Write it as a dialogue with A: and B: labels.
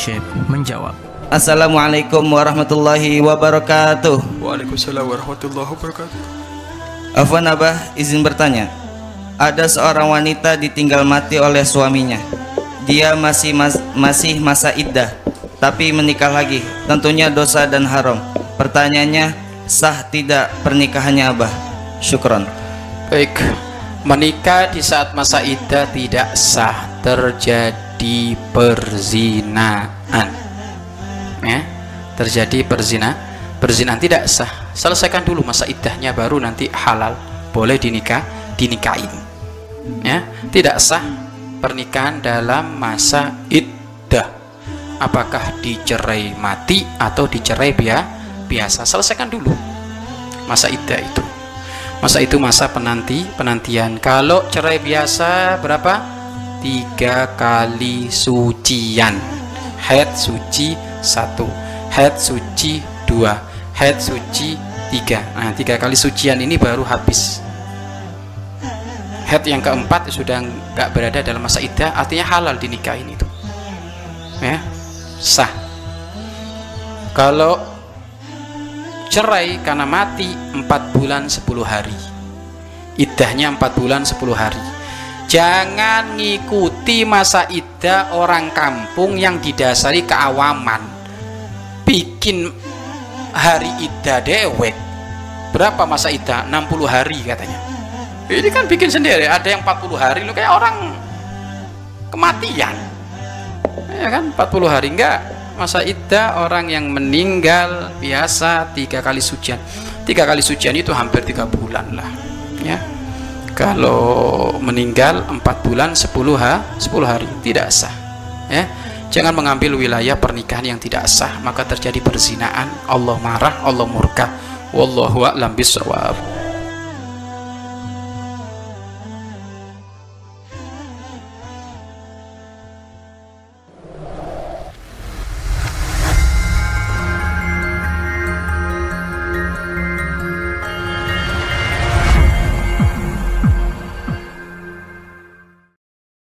A: Syekh menjawab.
B: Assalamualaikum warahmatullahi wabarakatuh.
C: Waalaikumsalam warahmatullahi wabarakatuh.
B: Afwan Abah, izin bertanya. Ada seorang wanita ditinggal mati oleh suaminya. Dia masih mas masih masa iddah, tapi menikah lagi. Tentunya dosa dan haram. Pertanyaannya, sah tidak pernikahannya Abah? Syukron.
D: Baik, menikah di saat masa iddah tidak sah, terjadi perzinaan. Ya, terjadi perzina, perzinahan tidak sah. Selesaikan dulu masa iddahnya baru nanti halal, boleh dinikah, dinikahin. Ya, tidak sah pernikahan dalam masa iddah. Apakah dicerai mati atau dicerai bia biasa? Selesaikan dulu masa iddah itu masa itu masa penanti penantian kalau cerai biasa berapa tiga kali sucian. Head suci satu. Head suci dua. Head suci tiga. Nah tiga kali sucian ini baru habis. Head yang keempat sudah nggak berada dalam masa iddah artinya halal dinikahin itu ya sah. Kalau cerai karena mati 4 bulan 10 hari. Iddahnya 4 bulan 10 hari jangan ngikuti masa iddah orang kampung yang didasari keawaman. Bikin hari iddah dewek. Berapa masa iddah 60 hari katanya. Ini kan bikin sendiri. Ada yang 40 hari lu kayak orang kematian. Ya kan? 40 hari. Enggak. Masa iddah orang yang meninggal biasa tiga kali sucian. Tiga kali sucian itu hampir tiga bulan lah ya kalau meninggal empat bulan sepuluh ha sepuluh hari tidak sah ya. Jangan mengambil wilayah pernikahan yang tidak sah maka terjadi perzinaan. Allah marah Allah murka. Wallahu a'lam bishawab